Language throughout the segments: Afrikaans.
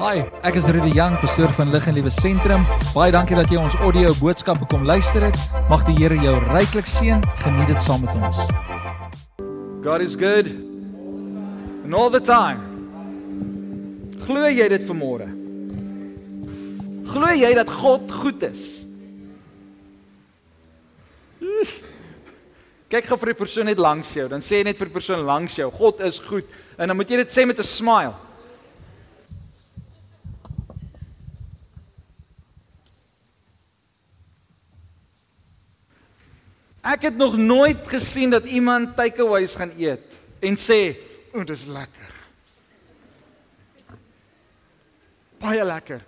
Hi, ek is Rudy Jang, pastoor van Lig en Liewe Sentrum. Baie dankie dat jy ons audio boodskappe kom luister het. Mag die Here jou ryklik seën. Geniet dit saam met ons. God is good. And all the time. Glo jy dit vanmôre? Glo jy dat God goed is? Kyk gou vir die persoon net langs jou, dan sê net vir die persoon langs jou, God is goed. En dan moet jy dit sê met 'n smile. Ek het nog nooit gesien dat iemand takeaways gaan eet en sê, "O, dit is lekker." Baie lekker.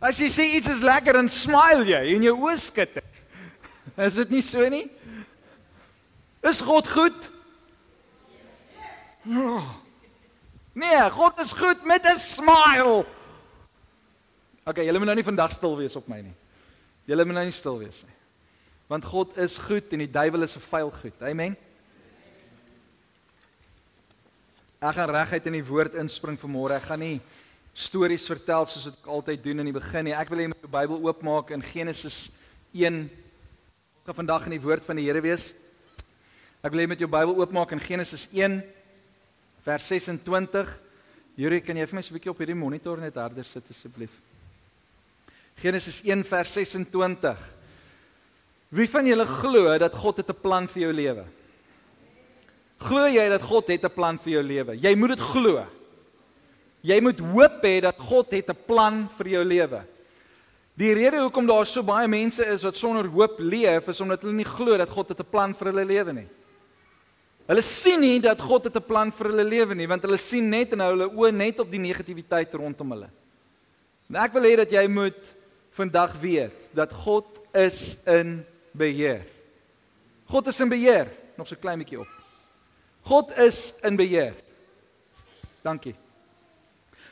As jy sê iets is lekker, dan smile jy en jou oë skitter. Is dit nie so nie? Is God goed? Ja. Nee, God is goed met 'n smile. Okay, julle moet nou nie vandag stil wees op my nie. Julle moet nou nie stil wees nie. Want God is goed en die duiwel is 'n vuil goed. Amen. Ek gaan reguit in die woord inspring vanmôre. Ek gaan nie stories vertel soos wat ek altyd doen in die begin nie. Ek wil hê jy moet die Bybel oopmaak in Genesis 1. Ek gaan vandag in die woord van die Here wees. Ek wil hê jy moet jou Bybel oopmaak in Genesis 1 vers 26. Jurie, kan jy vir my so 'n bietjie op hierdie monitor net harder sit asseblief? Genesis 1 vers 26. Wie van julle glo dat God het 'n plan vir jou lewe? Glo jy dat God het 'n plan vir jou lewe? Jy moet dit glo. Jy moet hoop hê dat God het 'n plan vir jou lewe. Die rede hoekom daar so baie mense is wat sonder hoop leef, is omdat hulle nie glo dat God het 'n plan vir hulle lewe nie. Hulle sien nie dat God het 'n plan vir hulle lewe nie, want hulle sien net en hou hulle oë net op die negativiteit rondom hulle. En ek wil hê dat jy moet vandag weet dat God is in beheer. God is in beheer. Nog so klein bietjie op. God is in beheer. Dankie.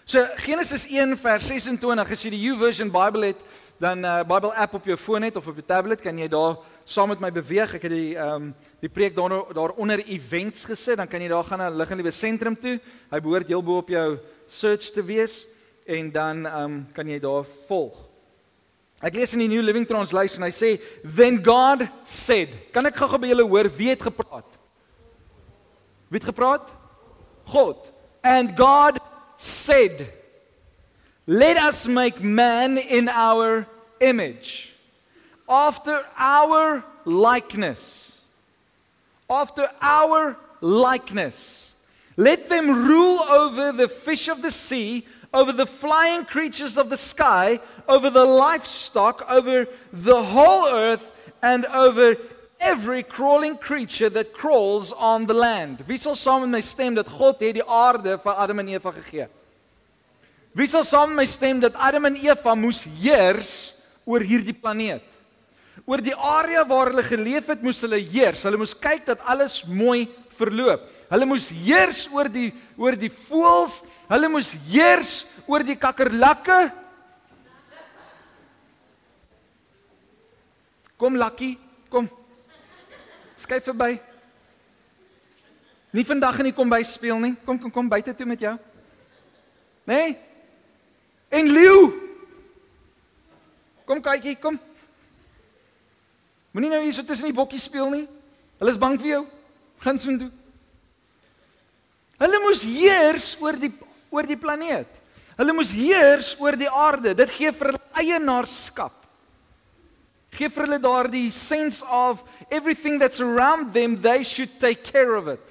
So Genesis 1 vers 26 as jy die YouVersion Bible het, dan uh Bible app op jou foon het of op jou tablet kan jy daar saam met my beweeg. Ek het die ehm um, die preek daar daaronder events gesit, dan kan jy daar gaan na lig en liewe sentrum toe. Hy behoort heel bo op jou search te wees en dan ehm um, kan jy daar volg. Ek lees in die New Living Translation, hy sê, "Then God said." Kan ek gou-gou by julle hoor wie het gepraat? Wie het gepraat? God. And God said, "Let us make man in our image, after our likeness. After our likeness. Let them rule over the fish of the sea, over the flying creatures of the sky, over the livestock, over the whole earth, and over every crawling creature that crawls on the land. Wie sal saam met my stem dat God het die aarde vir Adam en Eva gegee? Wie sal saam met my stem dat Adam en Eva moes heers oor hierdie planeet? Oor die area waar hulle geleef het, moes hulle heers. Hulle moes kyk dat alles mooi verloop. Hulle moes heers oor die oor die voëls. Hulle moes heers oor die kakkerlakke. Kom Lucky, kom. Skyf verby. Nie vandag in die kombuis speel nie. Kom kom kom buite toe met jou. Né? Nee? En leeu. Kom kykie, kom. Moenie nou hier so tussen die bokkies speel nie. Hulle is bang vir jou. Gaan so toe. Hulle moes heers oor die oor die planeet. Hulle moes heers oor die aarde. Dit gee vir hulle eienaarskap. Gee vir hulle daardie sense of everything that's around them, they should take care of it.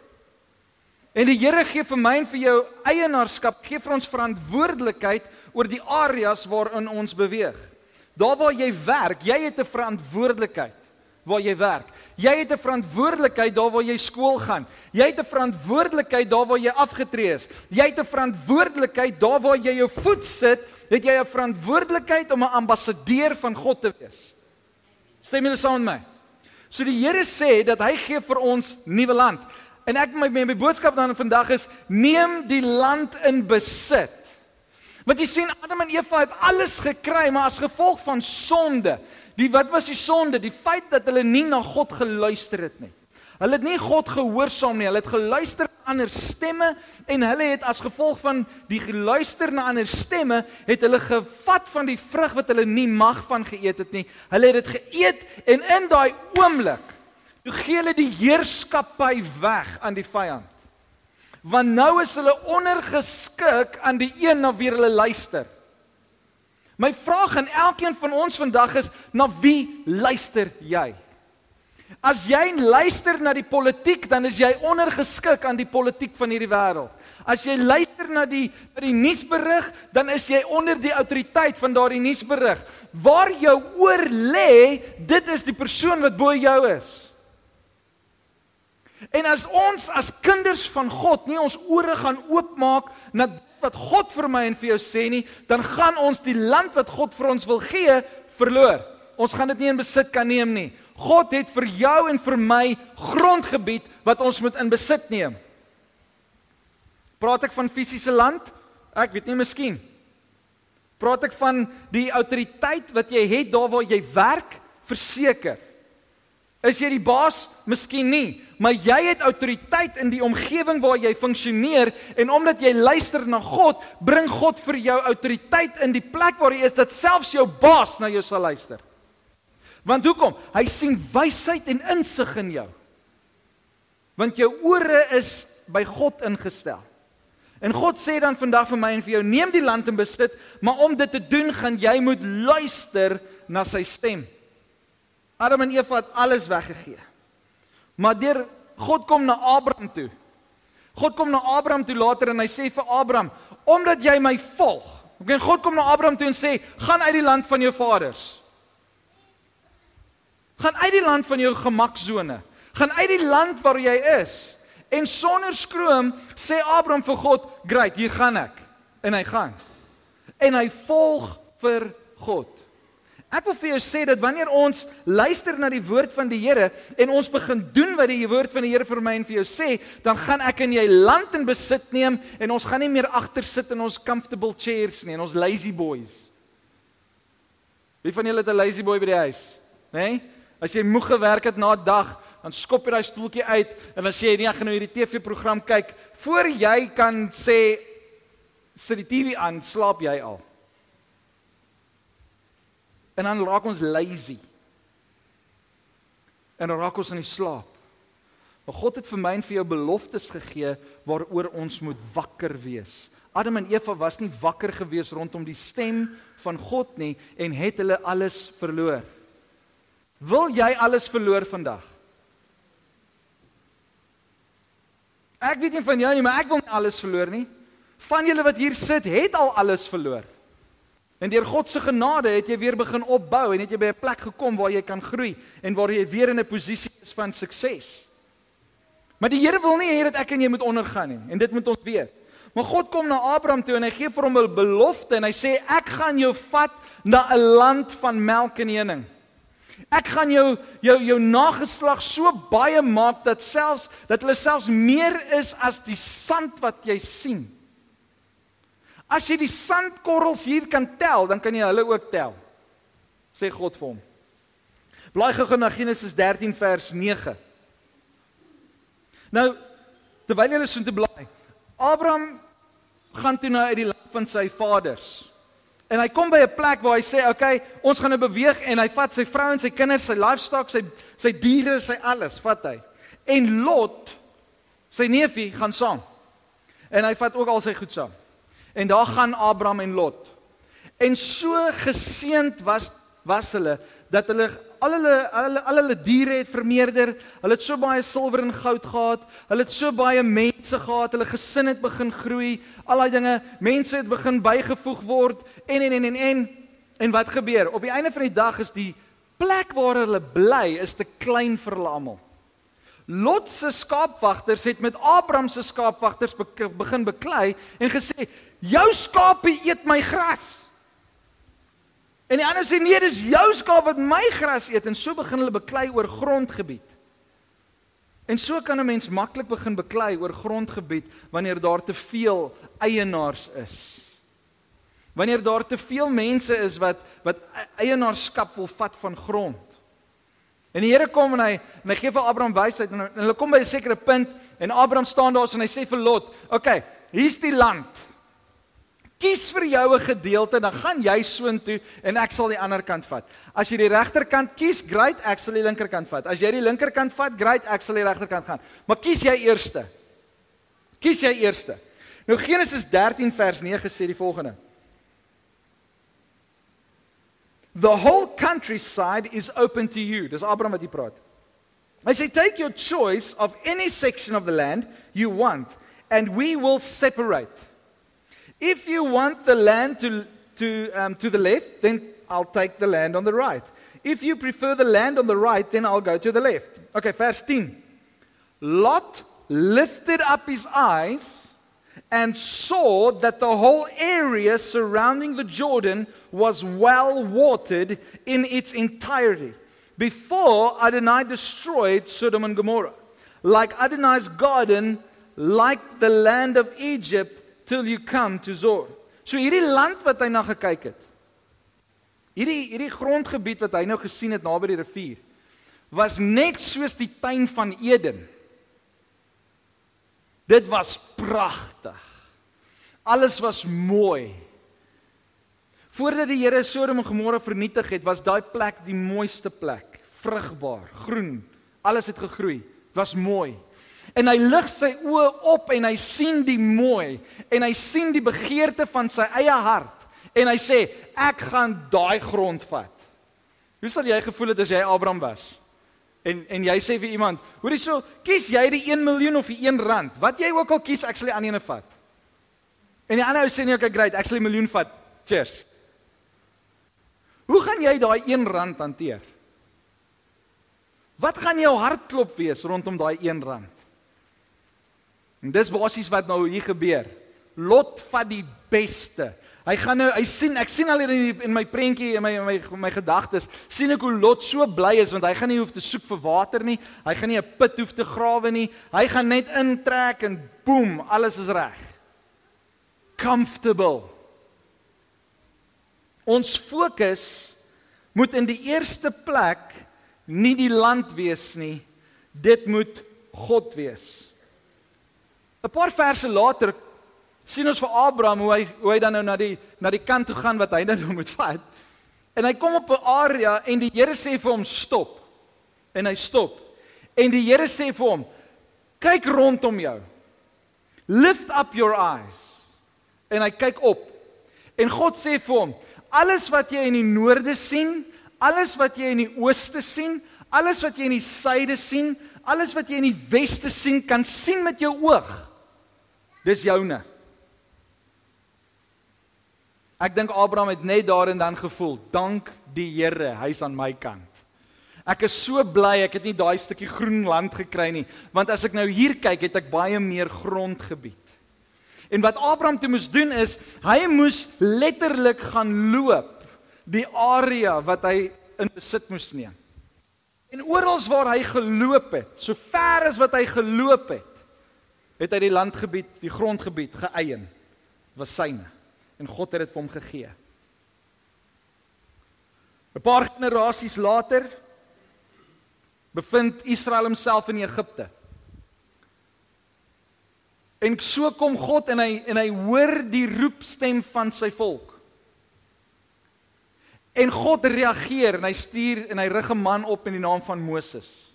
En die Here gee vir my en vir jou eienaarskap, gee vir ons verantwoordelikheid oor die areas waarin ons beweeg. Daar waar jy werk, jy het 'n verantwoordelikheid waar jy werk. Jy het 'n verantwoordelikheid daar waar jy skool gaan. Jy het 'n verantwoordelikheid daar waar jy afgetree is. Jy het 'n verantwoordelikheid daar waar jy jou voet sit, het jy 'n verantwoordelikheid om 'n ambassadeur van God te wees. Stem julle saam met my? So die Here sê dat hy gee vir ons nuwe land. En ek my my boodskap dan vandag is neem die land in besit. Want jy sien Adam en Eva het alles gekry, maar as gevolg van sonde. Die wat was die sonde? Die feit dat hulle nie na God geluister het nie. Hulle het nie God gehoorsaam nie. Hulle het geluister ander stemme en hulle het as gevolg van die geluister na ander stemme, het hulle gevat van die vrug wat hulle nie mag van geëet het nie. Hulle het dit geëet en in daai oomblik toe gee hulle die heerskappy weg aan die vyand. Want nou is hulle ondergeskik aan die een na wie hulle luister. My vraag aan elkeen van ons vandag is: na wie luister jy? As jy luister na die politiek, dan is jy ondergeskik aan die politiek van hierdie wêreld. As jy luister na die na die nuusberig, dan is jy onder die autoriteit van daardie nuusberig. Waar jou oor lê, dit is die persoon wat bo jou is. En as ons as kinders van God nie ons ore gaan oopmaak na wat God vir my en vir jou sê nie, dan gaan ons die land wat God vir ons wil gee, verloor. Ons gaan dit nie in besit kan neem nie. God het vir jou en vir my grondgebied wat ons moet in besit neem. Praat ek van fisiese land? Ek weet nie miskien. Praat ek van die autoriteit wat jy het daar waar jy werk? Verseker. Is jy die baas? Miskien nie, maar jy het autoriteit in die omgewing waar jy funksioneer en omdat jy luister na God, bring God vir jou autoriteit in die plek waar jy is dat selfs jou baas na jou sal luister. Want hoekom? Hy sien wysheid en insig in jou. Want jou ore is by God ingestel. En God sê dan vandag vir my en vir jou, neem die land in besit, maar om dit te doen, gaan jy moet luister na sy stem. Adam en Eva het alles weggegee. Maar deur God kom na Abraham toe. God kom na Abraham toe later en hy sê vir Abraham, omdat jy my volg. Okay, God kom na Abraham toe en sê, gaan uit die land van jou vaders. Gaan uit die land van jou gemaksone. Gaan uit die land waar jy is. En sonder skroom sê Abraham vir God, "Great, hier gaan ek." En hy gaan. En hy volg vir God. Ek wil vir jou sê dat wanneer ons luister na die woord van die Here en ons begin doen wat die woord van die Here vir my en vir jou sê, dan gaan ek en jy land in besit neem en ons gaan nie meer agter sit in ons comfortable chairs nie en ons lazy boys. Wie van julle het 'n lazy boy by die huis? Né? Nee? As jy moeg gewerk het na 'n dag, dan skop jy daai stoeltjie uit en dan sê jy nee, ek gaan nou hierdie TV-program kyk. Voor jy kan sê sit die TV aan, slaap jy al. En dan raak ons lazy. En dan raak ons in die slaap. Maar God het vir my en vir jou beloftes gegee waaroor ons moet wakker wees. Adam en Eva was nie wakker gewees rondom die stem van God nie en het hulle alles verloor. Wil jy alles verloor vandag? Ek weet nie van jou nie, maar ek wil nie alles verloor nie. Van julle wat hier sit, het al alles verloor. En deur God se genade het jy weer begin opbou en het jy by 'n plek gekom waar jy kan groei en waar jy weer in 'n posisie is van sukses. Maar die Here wil nie hê dat ek en jy moet ondergaan nie en dit moet ons weet. Maar God kom na Abraham toe en hy gee vir hom 'n belofte en hy sê ek gaan jou vat na 'n land van melk en honing. Ek gaan jou jou jou nageslag so baie maak dat selfs dat hulle selfs meer is as die sand wat jy sien. As jy die sandkorrels hier kan tel, dan kan jy hulle ook tel. Sê God vir hom. Blaai gou na Genesis 13 vers 9. Nou terwyl jy so te blaai. Abraham gaan toe na uit die land van sy vaders. En hy kom by 'n plek waar hy sê, "Oké, okay, ons gaan nou beweeg" en hy vat sy vrou en sy kinders, sy livestock, sy sy diere, sy alles, vat hy. En Lot, sy neefie, gaan saam. En hy vat ook al sy goed saam. En daar gaan Abraham en Lot. En so geseend was was hulle dat hulle al hulle al hulle, hulle diere het vermeerder. Hulle het so baie silwer en goud gehad. Hulle het so baie mense gehad. Hulle gesin het begin groei. Al daai dinge, mense het begin bygevoeg word en en en en en en wat gebeur? Op die einde van die dag is die plek waar hulle bly is te klein vir hulle almal. Lot se skaapwagters het met Abraham se skaapwagters begin beklei en gesê: "Jou skape eet my gras." En die ander sê nee, dis jou skaap wat my gras eet en so begin hulle beklei oor grondgebied. En so kan 'n mens maklik begin beklei oor grondgebied wanneer daar te veel eienaars is. Wanneer daar te veel mense is wat wat eienaarskap wil vat van grond. En die Here kom en hy en hy gee vir Abraham wysheid en, en hulle kom by 'n sekere punt en Abraham staan daar en hy sê vir Lot, "Oké, okay, hier's die land. Kies vir jou 'n gedeelte, dan gaan jy soontoe en ek sal die ander kant vat. As jy die regterkant kies, great, ek sal die linkerkant vat. As jy die linkerkant vat, great, ek sal die regterkant gaan. Maar kies jy eerste. Kies jy eerste. Nou Genesis 13 vers 9 sê die volgende. The whole countryside is open to you. Dis Abraham wat hier praat. Hy sê take your choice of any section of the land you want and we will separate. If you want the land to to um, to the left, then I'll take the land on the right. If you prefer the land on the right, then I'll go to the left. Okay, verse 10. Lot lifted up his eyes and saw that the whole area surrounding the Jordan was well watered in its entirety. Before Adonai destroyed Sodom and Gomorrah, like Adonai's garden, like the land of Egypt, till you come to Zor. So hierdie land wat hy na gekyk het. Hierdie hierdie grondgebied wat hy nou gesien het naby die rivier was net soos die tuin van Eden. Dit was pragtig. Alles was mooi. Voordat die Here Sodom en Gomorra vernietig het, was daai plek die mooiste plek. Vrugbaar, groen, alles het gegroei. Dit was mooi. En hy lig sy oë op en hy sien die mooi en hy sien die begeerte van sy eie hart en hy sê ek gaan daai grond vat. Hoe sal jy gevoel het as jy Abraham was? En en jy sê vir iemand, hoorie so, kies jy die 1 miljoen of die 1 rand? Wat jy ook al kies, ek sal die ander een vat. En die ander ou sê nee, okay, great, ek sal die miljoen vat. Cheers. Hoe gaan jy daai 1 rand hanteer? Wat gaan jou hartklop wees rondom daai 1 rand? En dis basies wat nou hier gebeur. Lot vat die beste. Hy gaan nou hy sien ek sien al hier in, in my prentjie in my in my my gedagtes sien ek hoe Lot so bly is want hy gaan nie hoef te soek vir water nie. Hy gaan nie 'n put hoef te grawe nie. Hy gaan net intrek en boem, alles is reg. Comfortable. Ons fokus moet in die eerste plek nie die land wees nie. Dit moet God wees. 'n Paar verse later sien ons vir Abraham hoe hy hoe hy dan nou na die na die kant toe gaan wat hy nou moet vat. En hy kom op 'n area en die Here sê vir hom stop. En hy stop. En die Here sê vir hom: "Kyk rondom jou. Lift up your eyes." En hy kyk op. En God sê vir hom: "Alles wat jy in die noorde sien, alles wat jy in die ooste sien, alles wat jy in die suide sien, alles wat jy in die weste sien, kan sien met jou oog. Dis joune." Ek dink Abraham het net daarin dan gevoel, dank die Here, hy's aan my kant. Ek is so bly ek het nie daai stukkie groen land gekry nie, want as ek nou hier kyk, het ek baie meer grondgebied. En wat Abraham toe moes doen is, hy moes letterlik gaan loop die area wat hy in besit moes neem. En oral waar hy geloop het, so ver as wat hy geloop het, het hy die landgebied, die grondgebied geëien. Was syne en God het dit vir hom gegee. 'n Paar generasies later bevind Israel homself in Egipte. En so kom God en hy en hy hoor die roepstem van sy volk. En God reageer en hy stuur en hy rig 'n man op in die naam van Moses.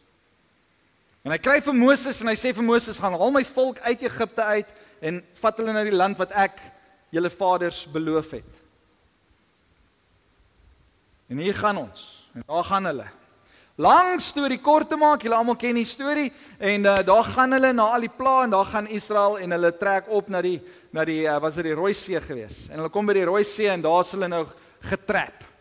En hy kry vir Moses en hy sê vir Moses gaan haal my volk uit Egipte uit en vat hulle na die land wat ek julle vaders beloof het. En hier gaan ons. En daar gaan hulle. Lang storie kort te maak, julle almal ken die storie en uh, daar gaan hulle na al die pla en daar gaan Israel en hulle trek op na die na die uh, was dit die Rooi See gewees. En hulle kom by die Rooi See en daar is hulle nou getrap.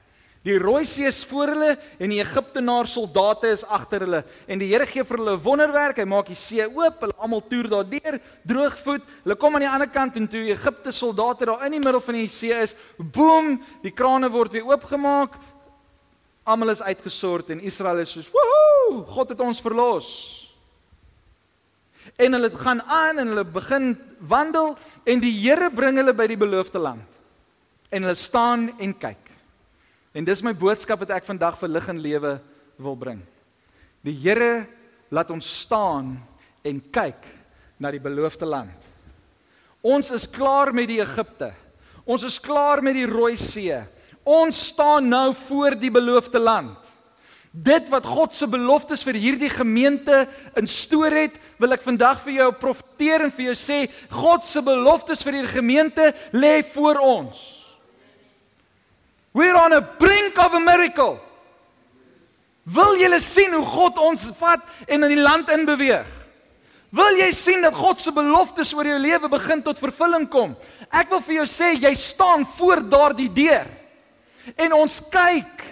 Die Rooi See is voor hulle en die Egiptenaar soldate is agter hulle en die Here gee vir hulle 'n wonderwerk. Hy maak die see oop, hulle almal toer daardeur droogvoet. Hulle kom aan die ander kant en toe Egipte soldate daar in die middel van die see is, boem, die krane word weer oopgemaak. Almal is uitgesort en Israel is soos, "Woehoe! God het ons verlos." En hulle gaan aan en hulle begin wandel en die Here bring hulle by die beloofde land. En hulle staan en kyk. En dis my boodskap wat ek vandag vir lig en lewe wil bring. Die Here laat ons staan en kyk na die beloofde land. Ons is klaar met die Egipte. Ons is klaar met die Rooi See. Ons staan nou voor die beloofde land. Dit wat God se beloftes vir hierdie gemeente instoor het, wil ek vandag vir jou profeteer en vir jou sê, God se beloftes vir hierdie gemeente lê voor ons. We're on a brink of a miracle. Wil jy sien hoe God ons vat en in die land inbeweeg? Wil jy sien dat God se beloftes oor jou lewe begin tot vervulling kom? Ek wil vir jou sê jy staan voor daardie deur. En ons kyk.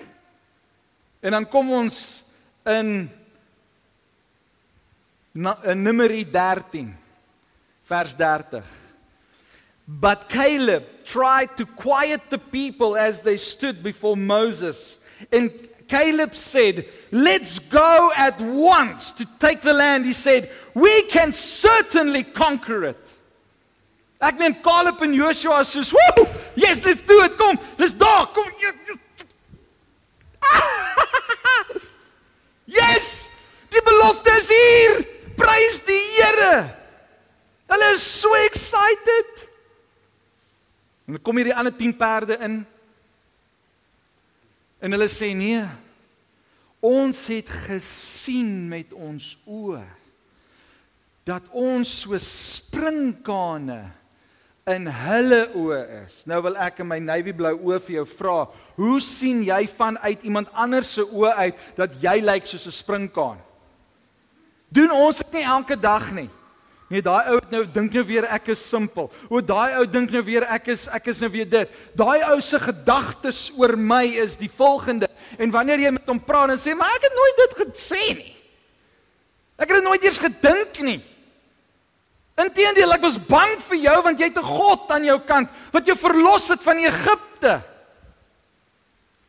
En dan kom ons in na, in Numeri 13 vers 30. But Caleb tried to quiet the people as they stood before Moses and Caleb said, Let's go at once to take the land. He said, We can certainly conquer it. Ek neem Caleb en Joshua soos, "Woe! Yes, let's do it. Kom, let's daar. Kom. yes! Die belofte is hier. Prys die Here. Hulle is so excited. En dan kom hier die ander 10 perde in. En hulle sê nee. Ons het gesien met ons oë dat ons so sprinkane in hulle oë is. Nou wil ek in my navy blou oë vir jou vra, hoe sien jy vanuit iemand anders se oë uit dat jy lyk soos 'n sprinkaan? Doen ons dit nie elke dag nie? Nee, daai ou nou dink nou weer ek is simpel. O, daai ou dink nou weer ek is ek is nou weer dit. Daai ou se gedagtes oor my is die volgende. En wanneer jy met hom praat en sê, "Maar ek het nooit dit gesê nie." Ek het dit nooit eers gedink nie. Inteendeel, ek was bang vir jou want jy het 'n God aan jou kant wat jou verlos het van Egipte.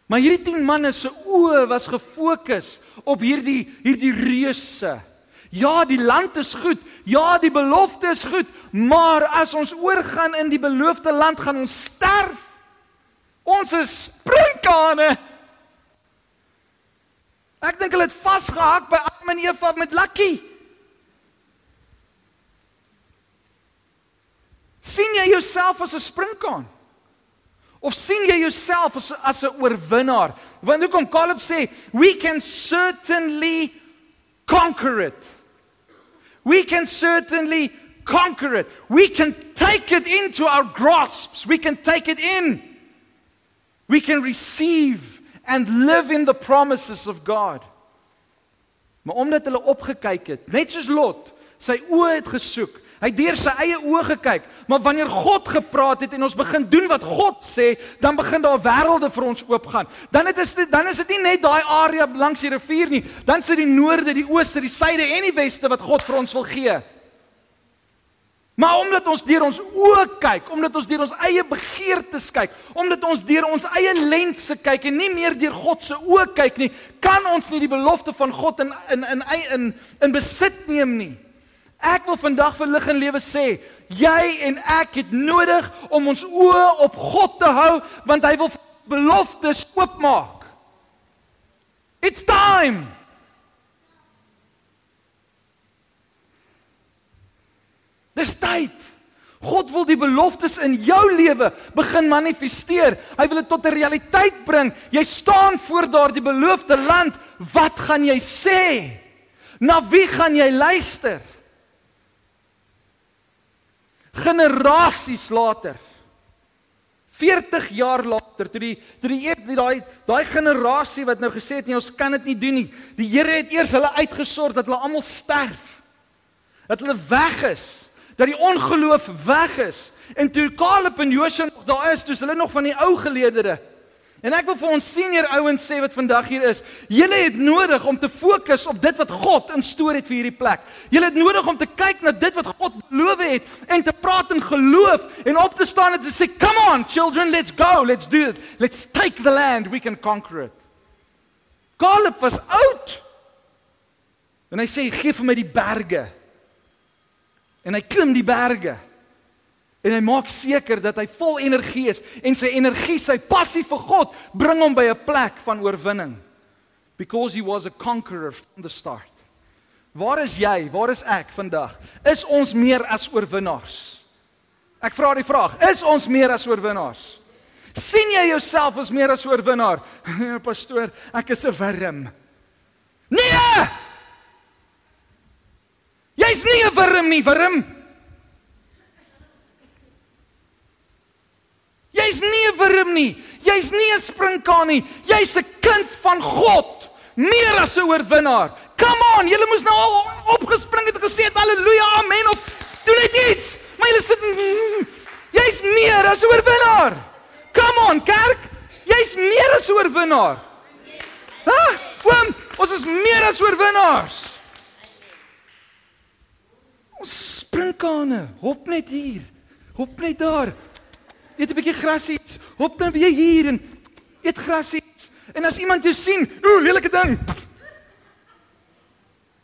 Maar hierdie 10 manne se oë was gefokus op hierdie hierdie reuse Ja, die land is goed. Ja, die belofte is goed, maar as ons oorgaan in die beloofde land, gaan ons sterf. Ons is sprinkane. Ek dink hulle het vasgehak by Adam en Eva met Lucky. sien jy jouself as 'n sprinkaan? Of sien jy jouself as as 'n oorwinnaar? Want hoekom Caleb sê, "We can certainly conquer it." We can certainly conquer it. We can take it into our grasps. We can take it in. We can receive and live in the promises of God. Maar omdat hulle opgekyk het, net soos Lot, sy oë het gesoek, Hy het deur sy eie oë gekyk, maar wanneer God gepraat het en ons begin doen wat God sê, dan begin daar wêrelde vir ons oopgaan. Dan het is dit dan is dit nie net daai area langs die rivier nie, dan sit die noorde, die ooste, die suide en die weste wat God vir ons wil gee. Maar omdat ons deur ons oë kyk, omdat ons deur ons eie begeertes kyk, omdat ons deur ons eie lense kyk en nie meer deur God se oë kyk nie, kan ons nie die belofte van God in in in in in besit neem nie. Ek wil vandag vir lig en lewe sê, jy en ek het nodig om ons oë op God te hou want hy wil beloftes oopmaak. It's time. Dis tyd. God wil die beloftes in jou lewe begin manifesteer. Hy wil dit tot 'n realiteit bring. Jy staan voor daardie beloofde land. Wat gaan jy sê? Na wie gaan jy luister? Generasies later. 40 jaar later toe die toe die daai daai generasie wat nou gesê het nee ons kan dit nie doen nie. Die Here het eers hulle uitgesort dat hulle almal sterf. Dat hulle weg is. Dat die ongeloof weg is. En toe Caleb en Joshua nog daar is dis hulle nog van die ou geleedere En ek wil vir ons senior ouens sê wat vandag hier is, julle het nodig om te fokus op dit wat God instoor het vir hierdie plek. Julle het nodig om te kyk na dit wat God beloof het en te praat in geloof en op te staan en te sê, "Come on, children, let's go. Let's do it. Let's take the land. We can conquer it." Caleb was oud. En hy sê, "Gee vir my die berge." En hy klim die berge. En hy maak seker dat hy vol energie is en sy energie, sy passie vir God bring hom by 'n plek van oorwinning. because he was a conqueror from the start. Waar is jy? Waar is ek vandag? Is ons meer as oorwinnaars? Ek vra die vraag, is ons meer as oorwinnaars? sien jy jouself as meer as oorwinnaar? Pastoor, ek is 'n wurm. Nee! Jy's nie 'n wurm nie, wurm. Jy's nie 'n wurm nie. Jy's nie 'n sprinkaan nie. Jy's 'n kind van God. Meer as 'n oorwinnaar. Come on, julle moes nou al opgespring het en gesê het haleluja, amen of doen net iets. Maar julle sit Jy's meer as 'n oorwinnaar. Come on, kerk. Jy's meer as 'n oorwinnaar. Ha? Kom, ons is meer as oorwinnaars. Ons sprinkane, hop net hier. Hop net daar. Eet 'n bietjie grasie. Hop dan weer hier en eet grasie. En as iemand jou sien, ooh, lelike ding.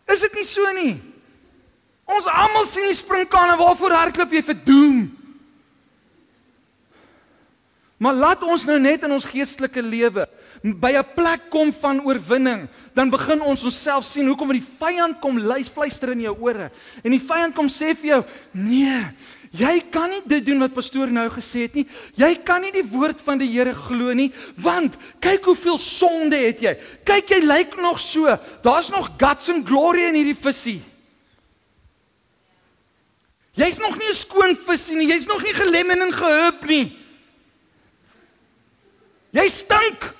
Is dit nie so nie? Ons almal sien die sprinkane, waarvoor hardloop jy vir doom? Maar laat ons nou net in ons geestelike lewe by 'n plek kom van oorwinning, dan begin ons onsself sien hoekom die vyand kom luis fluister in jou ore. En die vyand kom sê vir jou, "Nee, jy kan nie dit doen wat pastoor nou gesê het nie. Jy kan nie die woord van die Here glo nie, want kyk hoeveel sonde het jy. Kyk, jy lyk nog so. Daar's nog guts and glory in hierdie visie." Jy's nog nie 'n skoon visie nie. Jy's nog nie gelemmen en gehub nie. Jy stink.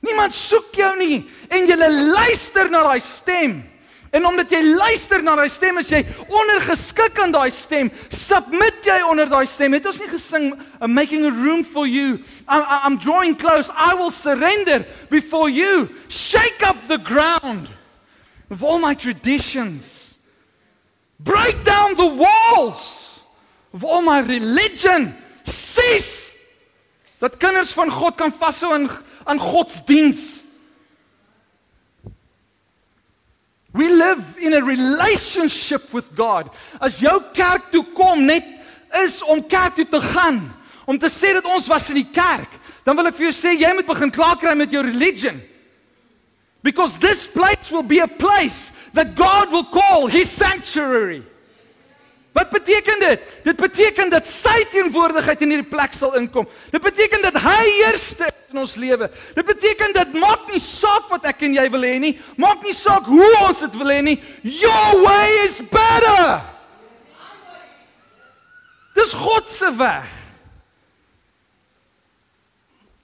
Niemand soek jou nie en jy luister na daai stem. En omdat jy luister na daai stem, is jy ondergeskik aan daai stem. Submit jy onder daai stem. Het ons nie gesing I'm making a room for you. I'm, I'm drawing close. I will surrender before you. Shake up the ground of all my traditions. Break down the walls of all my religion. Cease dat kinders van God kan vashou aan aan godsdiens. We live in a relationship with God. As jou kerk toe kom net is om kerk toe te gaan, om te sê dat ons was in die kerk, dan wil ek vir jou sê jy moet begin klaar kry met jou religion. Because this place will be a place that God will call his sanctuary. Wat beteken dit? Dit beteken dat sy teenwoordigheid in hierdie plek sal inkom. Dit beteken dat hy eerste in ons lewe. Dit beteken dat maak nie saak wat ek en jy wil hê nie, maak nie saak hoe ons dit wil hê nie. Your way is better. Dis God se weg.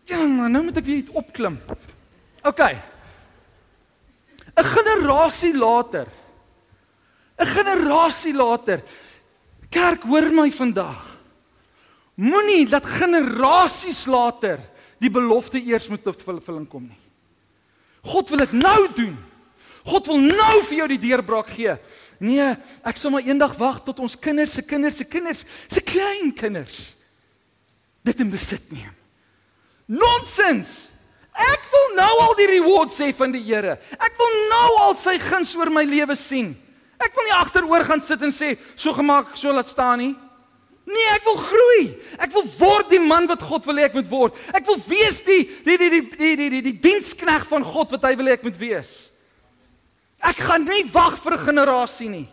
Ja, man, nou moet ek weer opklim. OK. 'n Generasie later. 'n Generasie later Kerk, hoor my vandag. Moenie dat generasies later die belofte eers moet tot vervulling kom nie. God wil dit nou doen. God wil nou vir jou die deurbraak gee. Nee, ek sal maar eendag wag tot ons kinders se kinders se kinders se klein kinders dit in besit neem. Nonsens. Ek wil nou al die rewards hê van die Here. Ek wil nou al sy guns oor my lewe sien. Ek wil nie agteroor gaan sit en sê so gemaak, so laat staan nie. Nee, ek wil groei. Ek wil word die man wat God wil hê ek moet word. Ek wil wees die die die die die die die, die dienskneg van God wat hy wil hê ek moet wees. Ek gaan nie wag vir 'n generasie nie.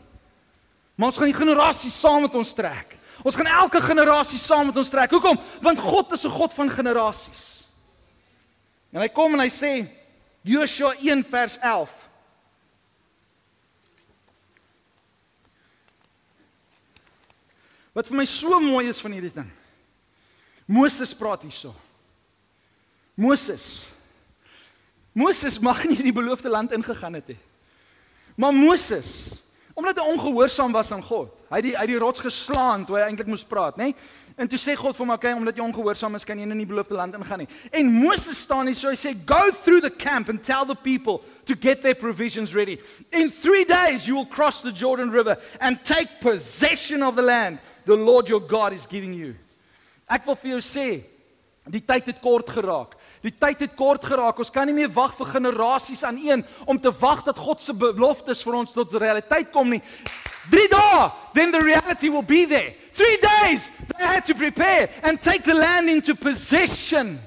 Maar ons gaan die generasie saam met ons trek. Ons gaan elke generasie saam met ons trek. Hoekom? Want God is 'n God van generasies. En hy kom en hy sê Joshua 1 vers 11 Wat vir my so mooi is van hierdie ding. Moses praat hierso. Moses. Moses mag nie die beloofde land ingegaan het nie. Maar Moses, omdat hy ongehoorsaam was aan God, hy het die uit die rots geslaan toe hy eintlik moes praat, nê? En toe sê God vir hom, "Oké, omdat jy ongehoorsaam is, kan jy nie in die beloofde land ingaan nie." En Moses staan hier so hy sê, "Go through the camp and tell the people to get their provisions ready. In 3 days you will cross the Jordan River and take possession of the land." The Lord your God is giving you. Ek wil vir jou sê, die tyd het kort geraak. Die tyd het kort geraak. Ons kan nie meer wag vir generasies aan een om te wag dat God se beloftes vir ons tot realiteit kom nie. 3 dae, then the reality will be there. 3 days they had to prepare and take the land into possession.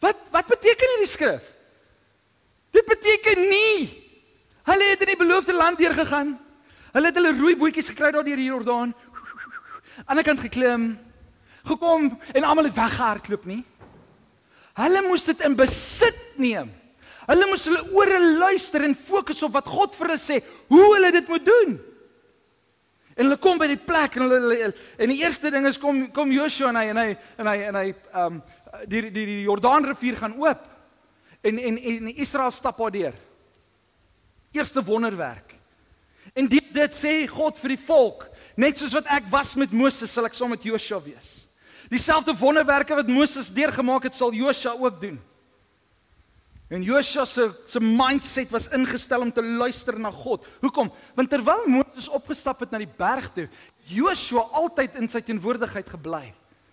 Wat wat beteken hierdie skrif? Dit beteken nie hulle het in die beloofde land deurgegaan. Hulle het hulle rooi bootjies gekry daar deur die Jordaan. Aan die kant geklim, gekom en almal het weggehardloop nie. Hulle moes dit in besit neem. Hulle moes hulle ore luister en fokus op wat God vir hulle sê, hoe hulle dit moet doen. En hulle kom by die plek en hulle en die eerste ding is kom kom Joshua en hy en hy en hy en hy ehm um, die die die Jordaanrivier gaan oop. En en en Israel stap daar deur. Eerste wonderwerk. En dit dit sê God vir die volk, net soos wat ek was met Moses, sal ek saam met Joshua wees. Dieselfde wonderwerke wat Moses deurgemaak het, sal Joshua ook doen. En Joshua se se mindset was ingestel om te luister na God. Hoekom? Want terwyl Moses opgestap het na die berg toe, Joshua altyd in sy teenwoordigheid gebly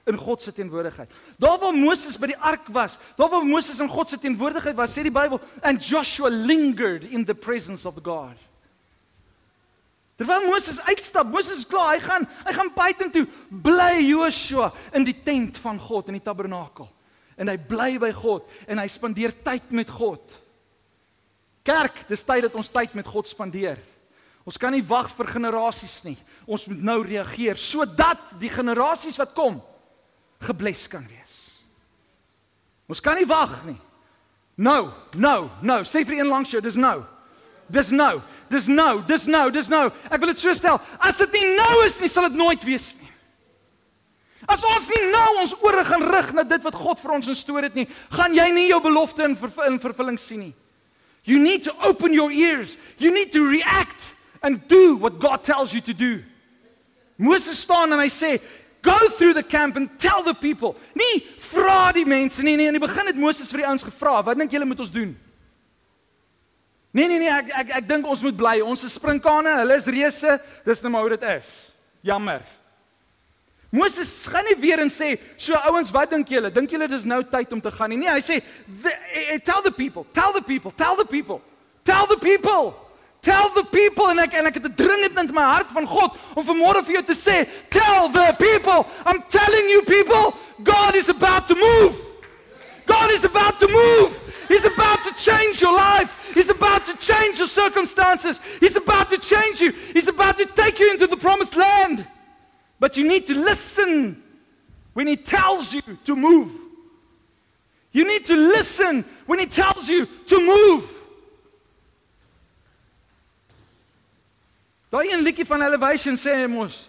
in God se teenwoordigheid. Daar waar Moses by die ark was, daar waar Moses in God se teenwoordigheid was, sê die Bybel, and Joshua lingered in the presence of God. Terwyl Moses uitstap, Moses is klaar, hy gaan hy gaan buitentoe, bly Joshua in die tent van God in die tabernakel. En hy bly by God en hy spandeer tyd met God. Kerk, dis tyd dat ons tyd met God spandeer. Ons kan nie wag vir generasies nie. Ons moet nou reageer sodat die generasies wat kom gebless kan wees. Ons kan nie wag nie. Nou, nou, nou, sê vir een langs jou, dis nou. Dis nou. Dis nou. Dis nou. Dis nou. Ek wil dit so stel. As dit nie nou is nie, sal dit nooit wees nie. As ons nie nou ons ore gaan rig na dit wat God vir ons instoor het nie, gaan jy nie jou belofte in, ver, in vervulling sien nie. You need to open your ears. You need to react and do what God tells you to do. Moses staan en hy sê, "Go through the camp and tell the people." Nie vra die mense nie, nee, in die begin het Moses vir die ouens gevra, "Wat dink julle moet ons doen?" Nee nee nee, ek ek ek dink ons moet bly. Ons is sprinkane, hulle is reuse. Dis net maar hoe dit is. Jammer. Moses gaan nie weer en sê, "So ouens, wat dink julle? Dink julle dis nou tyd om te gaan nie?" Nee, hy sê, eh, eh, "Tell the people, tell the people, tell the people. Tell the people. Tell the people." En ek en ek het 'n dringend in my hart van God om vanmôre vir jou te sê, "Tell the people. I'm telling you people, God is about to move. God is about to move." He's about to change your life. He's about to change your circumstances. He's about to change you. He's about to take you into the promised land. But you need to listen when He tells you to move. You need to listen when He tells you to move. Daai een liedjie van Elevation sê mos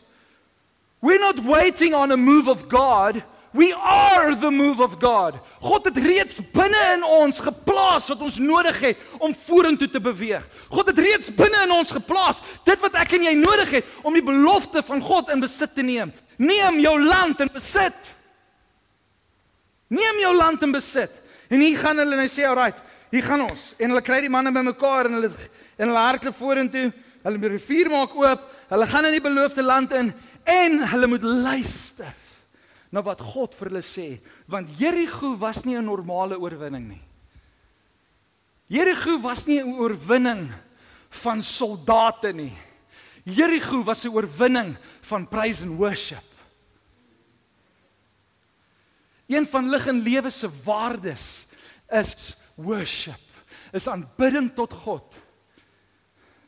We're not waiting on a move of God. We are the move of God. God het reeds binne in ons geplaas wat ons nodig het om vorentoe te beweeg. God het reeds binne in ons geplaas dit wat ek en jy nodig het om die belofte van God in besit te neem. Neem jou land in besit. Neem jou land in besit. En hier gaan hulle en hy sê, "Alright, hier gaan ons." En hulle kry die manne bymekaar en hulle en hulle hardloop vorentoe. Hulle die rivier maak oop. Hulle gaan in die beloofde land in en hulle moet luister na wat God vir hulle sê, want Jerigo was nie 'n normale oorwinning nie. Jerigo was nie 'n oorwinning van soldate nie. Jerigo was 'n oorwinning van praise and worship. Een van lig en lewe se waardes is worship. Is aanbidding tot God.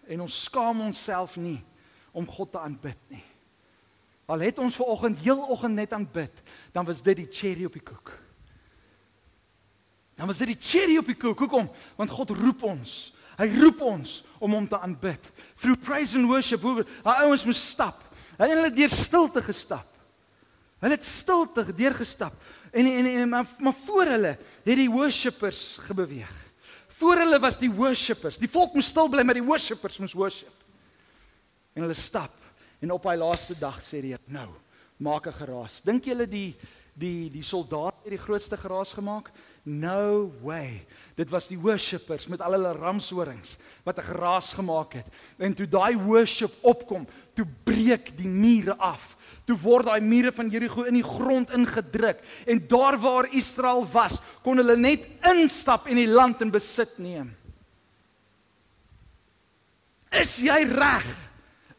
En ons skaam onsself nie om God te aanbid nie. Al het ons ver oggend heel oggend net aanbid, dan was dit die cherry op die koek. Dan was dit die cherry op die koek. Hoekom? Want God roep ons. Hy roep ons om hom te aanbid. Through praise and worship, hoe daai ouens moes stap. Hulle het deur stilte gestap. Hulle het stilte deurgestap. En en, en maar, maar voor hulle het die worshippers gebeweeg. Voor hulle was die worshippers. Die volk moes stil bly, maar die worshippers moes worship. En hulle stap En op hy laaste dag sê die Here, nou, maak 'n geraas. Dink julle die die die soldaat het die grootste geraas gemaak? No way. Dit was die worshippers met al hulle ramshorings wat 'n geraas gemaak het. En toe daai worship opkom, toe breek die mure af. Toe word daai mure van Jerigo in die grond ingedruk en daar waar Israel was, kon hulle net instap en die land in besit neem. Is jy reg?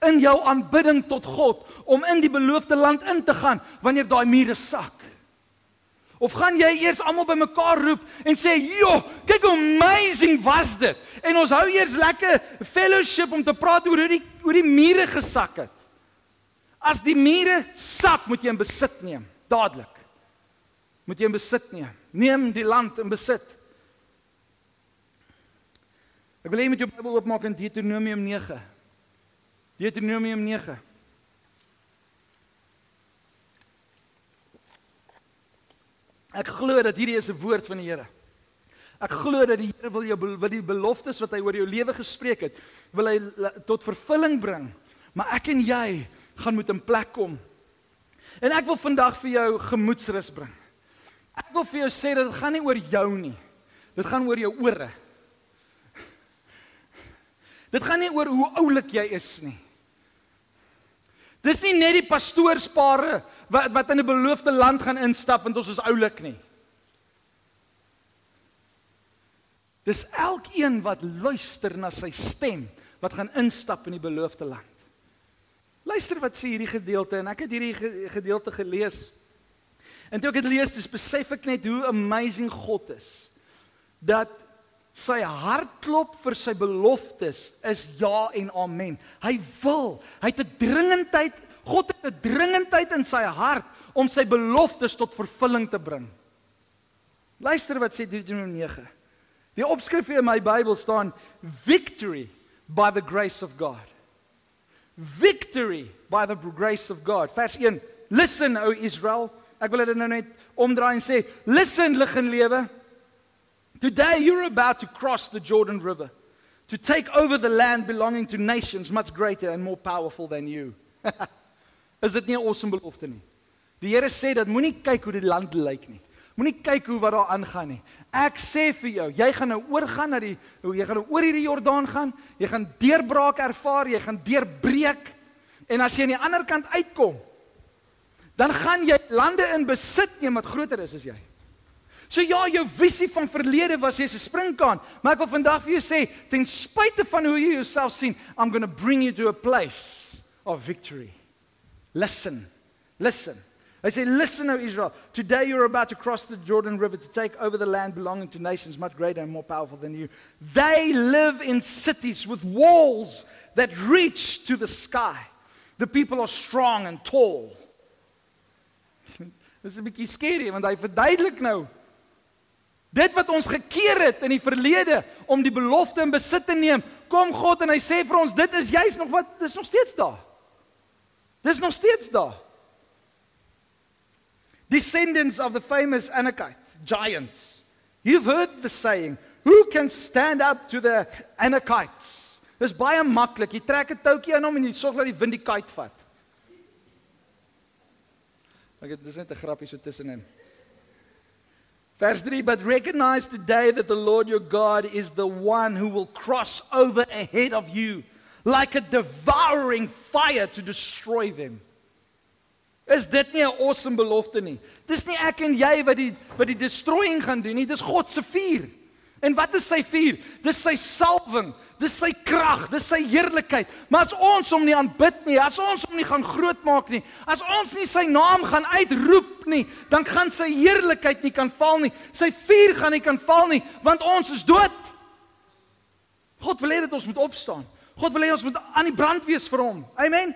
In jou aanbidding tot God om in die beloofde land in te gaan wanneer daai mure sak. Of gaan jy eers almal bymekaar roep en sê, "Jo, kyk hoe amazing was dit." En ons hou eers lekker fellowship om te praat oor hoe die hoe die mure gesak het. As die mure sak, moet jy in besit neem, dadelik. Moet jy in besit neem. Neem die land in besit. Ek wil hê jy moet jou Bybel oopmaak in Deuteronomium 9. Deuteronomium 9. Ek glo dat hierdie is 'n woord van die Here. Ek glo dat die Here wil jou wil die beloftes wat hy oor jou lewe gespreek het, wil hy tot vervulling bring. Maar ek en jy gaan moet in plek kom. En ek wil vandag vir jou gemoedsrus bring. Ek wil vir jou sê dat dit gaan nie oor jou nie. Dit gaan oor jou ore. Dit gaan nie oor hoe oulik jy is nie. Dis nie net die pastoorspare wat wat in 'n beloofde land gaan instap want ons is oulik nie. Dis elkeen wat luister na sy stem wat gaan instap in die beloofde land. Luister wat sê hierdie gedeelte en ek het hierdie gedeelte gelees. En toe ek dit lees, dis besef ek net hoe amazing God is. Dat sy hartklop vir sy beloftes is ja en amen. Hy wil, hy het 'n dringendheid, God het 'n dringendheid in sy hart om sy beloftes tot vervulling te bring. Luister wat sê Deuteronomium 9. Die opskrif in my Bybel staan victory by the grace of God. Victory by the grace of God. Vers 1. Listen o Israel. Ek wil dit nou net omdraai en sê, listen lig en lewe. Today you're about to cross the Jordan River to take over the land belonging to nations much greater and more powerful than you. Is dit nie 'n awesome belofte nie? Die Here sê dat moenie kyk hoe die land lyk nie. Moenie kyk hoe wat daar aangaan nie. Ek sê vir jou, jy gaan nou oorgaan na die jy gaan nou oor hierdie Jordaan gaan. Jy gaan deurbraak ervaar, jy gaan deurbreek. En as jy aan die ander kant uitkom, dan gaan jy lande in besit neem wat groter is as jy. So ja, jou visie van verlede was jy's 'n springkaan, maar ek wil vandag vir jou sê, ten spyte van hoe jy jouself sien, I'm going to bring you to a place of victory. Listen. Listen. I say, listen, O Israel. Today you're about to cross the Jordan River to take over the land belonging to nations much greater and more powerful than you. They live in cities with walls that reach to the sky. The people are strong and tall. Dis 'n bietjie skerry want hy verduidelik nou Dit wat ons gekeer het in die verlede om die belofte in besit te neem, kom God en hy sê vir ons dit is juis nog wat dis nog steeds daar. Dis nog steeds daar. Descendants of the famous Anakite giants. You've heard the saying, who can stand up to the Anakites? Dis baie maklik. Jy trek 'n toukie aan hom en jy sorg dat die wind die kite vat. Ek dit is net 'n grappie so tussenin. Verse 3 But recognize today that the Lord your God is the one who will cross over ahead of you like a devouring fire to destroy them. Is dit nie 'n awesome belofte nie? Dis nie ek en jy wat die wat die destroying gaan doen nie, dis God se vuur. En wat is sy vuur? Dis sy salwing, dis sy krag, dis sy heerlikheid. Maar as ons hom nie aanbid nie, as ons hom nie gaan grootmaak nie, as ons nie sy naam gaan uitroep nie, dan gaan sy heerlikheid nie kan val nie. Sy vuur gaan nie kan val nie, want ons is dood. God wil hê dat ons moet opstaan. God wil hê ons moet aan die brand wees vir hom. Amen.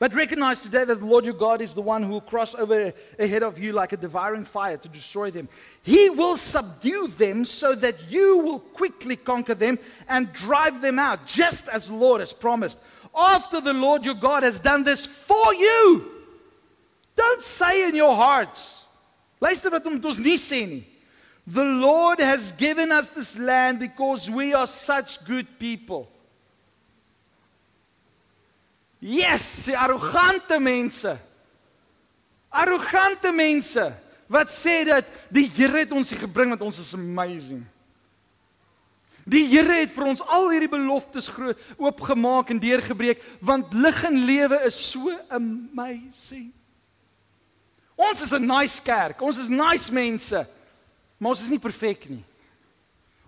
But recognize today that the Lord your God is the one who will cross over ahead of you like a devouring fire to destroy them. He will subdue them so that you will quickly conquer them and drive them out, just as the Lord has promised. After the Lord your God has done this for you, don't say in your hearts, luister wat ons nie sê nie. The Lord has given us this land because we are such good people. Yes, die arrogante mense. Arrogante mense wat sê dat die Here het ons hier gebring want ons is amazing. Die Here het vir ons al hierdie beloftes groot oopgemaak en deurgebreek want lig en lewe is so amazing. Ons is 'n nice kerk. Ons is nice mense. Maar ons is nie perfek nie.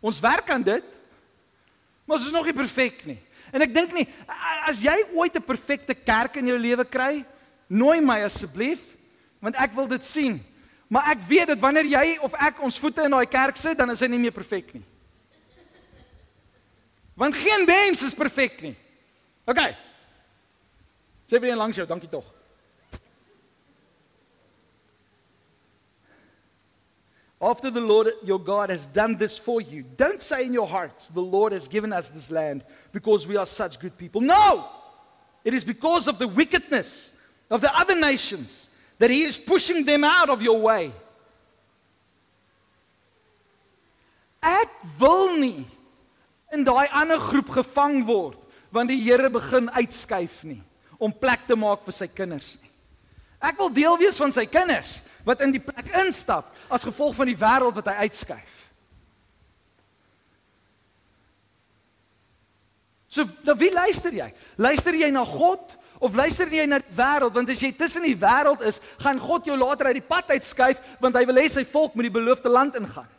Ons werk aan dit. Maar ons is nog nie perfek nie. En ek dink nie as jy ooit 'n perfekte kerk in jou lewe kry, Nooi my asseblief, want ek wil dit sien. Maar ek weet dat wanneer jy of ek ons voete in daai kerk sit, dan is hy nie meer perfek nie. Want geen mens is perfek nie. OK. Sê vir een langs jou, dankie tog. After the Lord your God has done this for you, don't say in your hearts, The Lord has given us this land because we are such good people. No! It is because of the wickedness of the other nations that He is pushing them out of your way. Ek wil nie in daai ander groep gevang word want die Here begin uitskuif nie om plek te maak vir sy kinders nie. Ek wil deel wees van sy kinders wat in die plek instap as gevolg van die wêreld wat hy uitskuif. So, na wie luister jy? Luister jy na God of luister jy na die wêreld? Want as jy tussen die wêreld is, gaan God jou later uit die pad uitskuif want hy wil hê sy volk moet die beloofde land ingaan.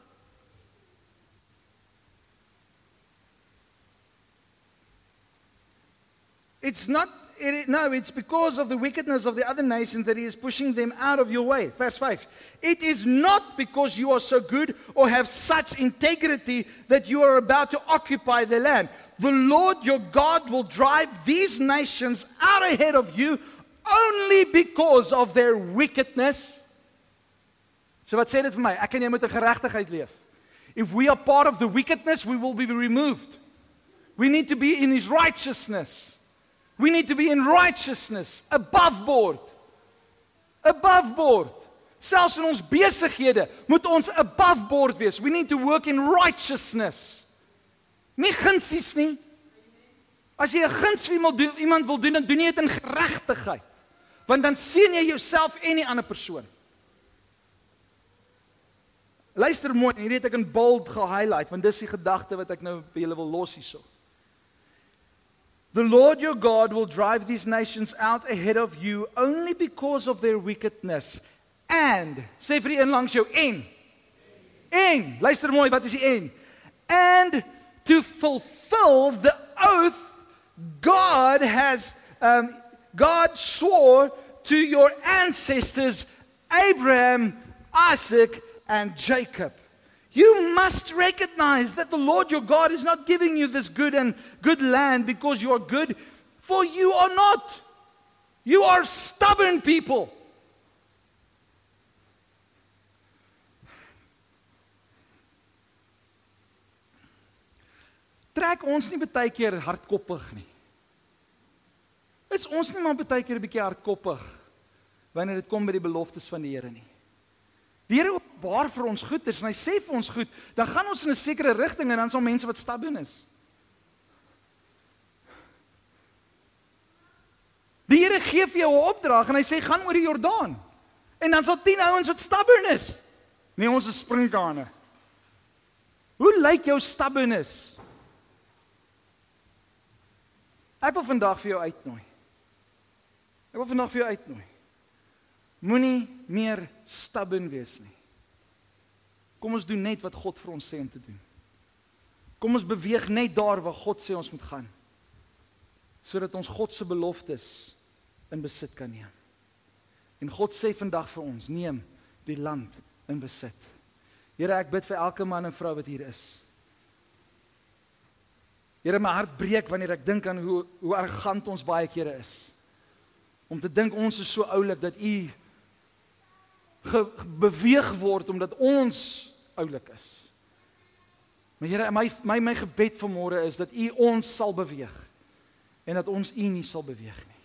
It's not it, no, it's because of the wickedness of the other nations that he is pushing them out of your way. Verse 5. It is not because you are so good or have such integrity that you are about to occupy the land. The Lord your God will drive these nations out ahead of you only because of their wickedness. So wat sê dit vir my? Ek en jy moet 'n geregtigheid leef. If we are part of the wickedness, we will be removed. We need to be in his righteousness. We need to be in righteousness, above board. Above board. Selfs in ons besighede moet ons above board wees. We need to work in righteousness. Nie gunsies nie. As jy 'n guns iemand doen, iemand wil doen, dan doen jy dit in geregtigheid. Want dan sien jy jouself en die ander persoon. Luister mooi, hierdie het ek in bold gehighlight want dis die gedagte wat ek nou by julle wil los hierso. The Lord your God will drive these nations out ahead of you only because of their wickedness. And sê vir die een jou en en luister mooi wat is die en and to fulfill the oath God has um God swore to your ancestors Abraham, Isaac and Jacob. You must recognize that the Lord your God is not giving you this good and good land because you are good, for you are not. You are stubborn people. Trek ons nie baie keer hardkoppig nie. Is ons nie maar baie keer 'n bietjie hardkoppig wanneer dit kom by die beloftes van die Here nie? Die Here openbaar vir ons goeders en hy sê vir ons goed, dan gaan ons in 'n sekere rigting en dan sal mense wat stubborn is. Die Here gee vir jou 'n opdrag en hy sê gaan oor die Jordaan. En dan sal 10 ouens wat stubborn is. Nee, ons is sprinkane. Hoe lyk jou stubbornness? Ek wil vandag vir jou uitnooi. Ek wil vandag vir jou uitnooi. Moenie meer stubborn wees nie. Kom ons doen net wat God vir ons sê om te doen. Kom ons beweeg net daar waar God sê ons moet gaan. Sodat ons God se beloftes in besit kan neem. En God sê vandag vir ons, neem die land in besit. Here, ek bid vir elke man en vrou wat hier is. Here, my hart breek wanneer ek dink aan hoe hoe arrogant ons baie kere is. Om te dink ons is so oulik dat U beweeg word omdat ons oulik is. Maar Here, my my my gebed vanmôre is dat U ons sal beweeg en dat ons U nie sal beweeg nie.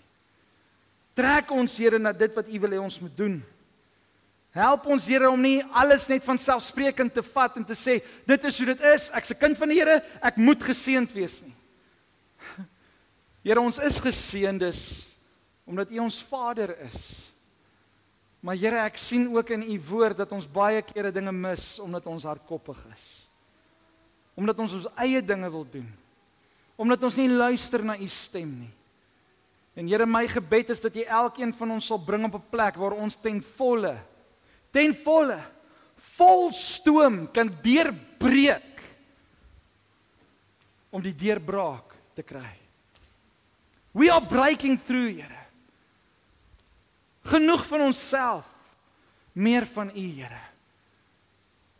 Trek ons Here na dit wat U wil hê ons moet doen. Help ons Here om nie alles net van selfsprekend te vat en te sê dit is hoe dit is. Ek's 'n kind van die Here, ek moet geseënd wees nie. Here, ons is geseëndes omdat U ons Vader is. Maar Here, ek sien ook in u woord dat ons baie kere dinge mis omdat ons hardkoppig is. Omdat ons ons eie dinge wil doen. Omdat ons nie luister na u stem nie. En Here, my gebed is dat jy elkeen van ons sal bring op 'n plek waar ons ten volle ten volle vol stoom kan deurbreek om die deurbraak te kry. We are breaking through, Here. Genoeg van onsself. Meer van U, Here.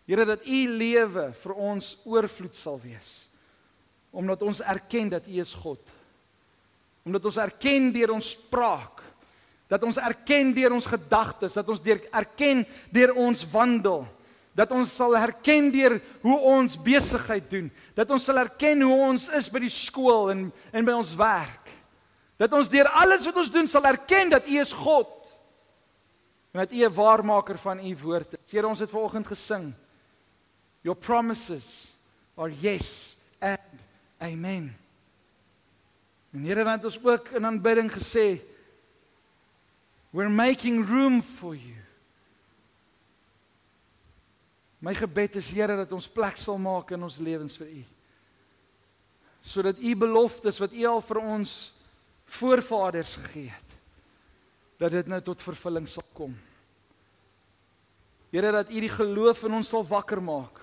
Here dat U lewe vir ons oorvloed sal wees. Omdat ons erken dat U is God. Omdat ons erken deur ons spraak dat ons erken deur ons gedagtes, dat ons deur erken deur ons wandel, dat ons sal herken deur hoe ons besigheid doen, dat ons sal erken hoe ons is by die skool en en by ons werk. Dat ons deur alles wat ons doen sal erken dat U is God. En dat U 'n waarmaker van U woord is. Here, ons het vanoggend gesing. Your promises are yes and amen. En Here, dan het ons ook in aanbidding gesê We're making room for you. My gebed is Here dat ons plek sal maak in ons lewens vir U. Sodat U beloftes wat U al vir ons voorvaders gegee het, dat dit nou tot vervulling sal kom. Here dat U die geloof in ons sal wakker maak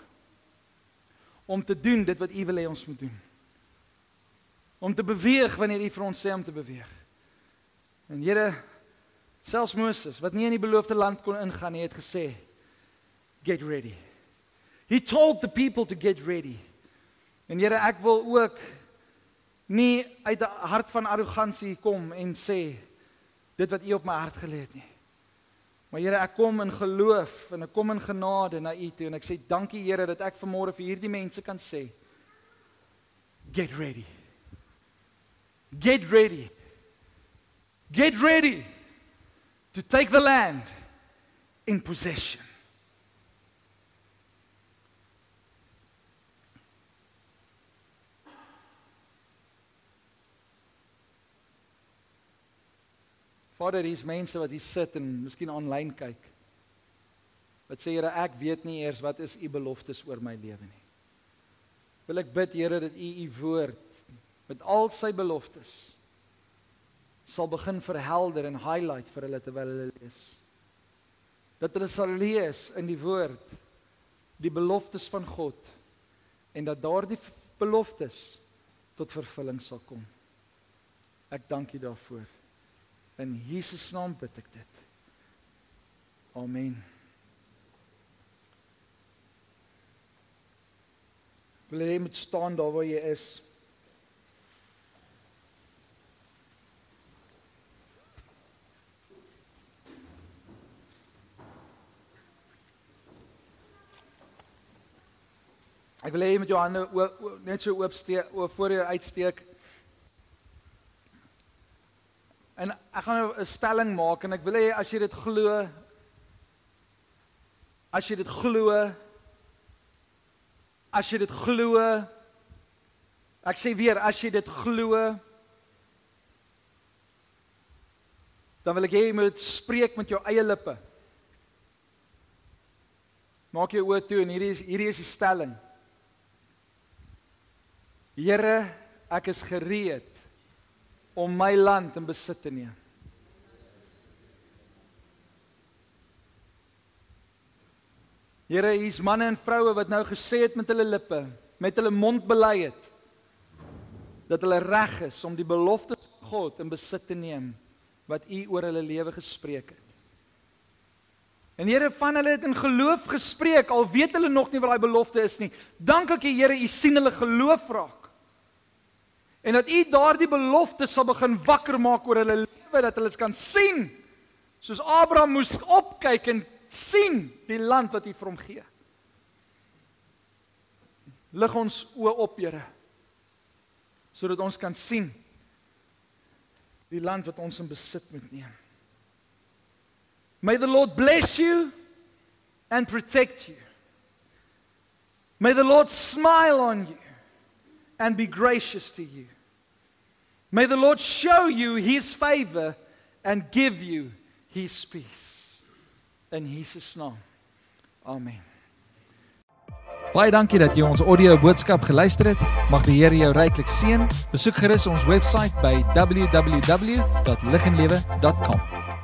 om te doen dit wat U wil hê ons moet doen. Om te beweeg wanneer U vir ons sê om te beweeg. En Here Selfs Moses wat nie in die beloofde land kon ingaan nie, het gesê get ready. He told the people to get ready. En Here, ek wil ook nie uit 'n hart van arrogansie kom en sê dit wat U op my hart gelê het nie. Maar Here, ek kom in geloof en ek kom in genade na U toe en ek sê dankie Here dat ek vanmôre vir hierdie mense kan sê get ready. Get ready. Get ready to take the land in possession. Vader, hier's mense wat hier sit en miskien aanlyn kyk. Wat sê Here, ek weet nie eers wat is u beloftes oor my lewe nie. Wil ek bid Here dat u u woord met al sy beloftes sal begin verhelder en highlight vir hulle terwyl hulle lees. Dat hulle sal lees in die woord die beloftes van God en dat daardie beloftes tot vervulling sal kom. Ek dank U daarvoor. In Jesus naam bid ek dit. Amen. Wil jy met staan daar waar jy is? Ek wil hê jy met jou hande net so oop steek oor voor jou uitsteek. En ek gaan nou 'n stelling maak en ek wil hê as jy dit glo as jy dit glo as jy dit glo ek sê weer as jy dit glo dan wil ek hê jy moet spreek met jou eie lippe. Maak jou oë toe en hierdie is hierdie is die stelling. Here, ek is gereed om my land in besit te neem. Here, hier's manne en vroue wat nou gesê het met hulle lippe, met hulle mond bely het dat hulle reg is om die beloftes van God in besit te neem wat U oor hulle lewe gespreek het. En Here, van hulle het in geloof gespreek al weet hulle nog nie wat daai belofte is nie. Dank ek U Here, U sien hulle geloof raak. En dat U daardie belofte sal begin wakker maak oor hulle lewe dat hulle kan sien soos Abraham moes opkyk en sien die land wat U vir hom gee. Lig ons oë op, Here. Sodat ons kan sien die land wat ons in besit moet neem. May the Lord bless you and protect you. May the Lord smile on you and be gracious to you. May the Lord show you his favor and give you his peace. In Jesus naam. Amen. Baie dankie dat jy ons audio boodskap geluister het. Mag die Here jou ryklik seën. Besoek gerus ons webwerf by www.liginlewe.com.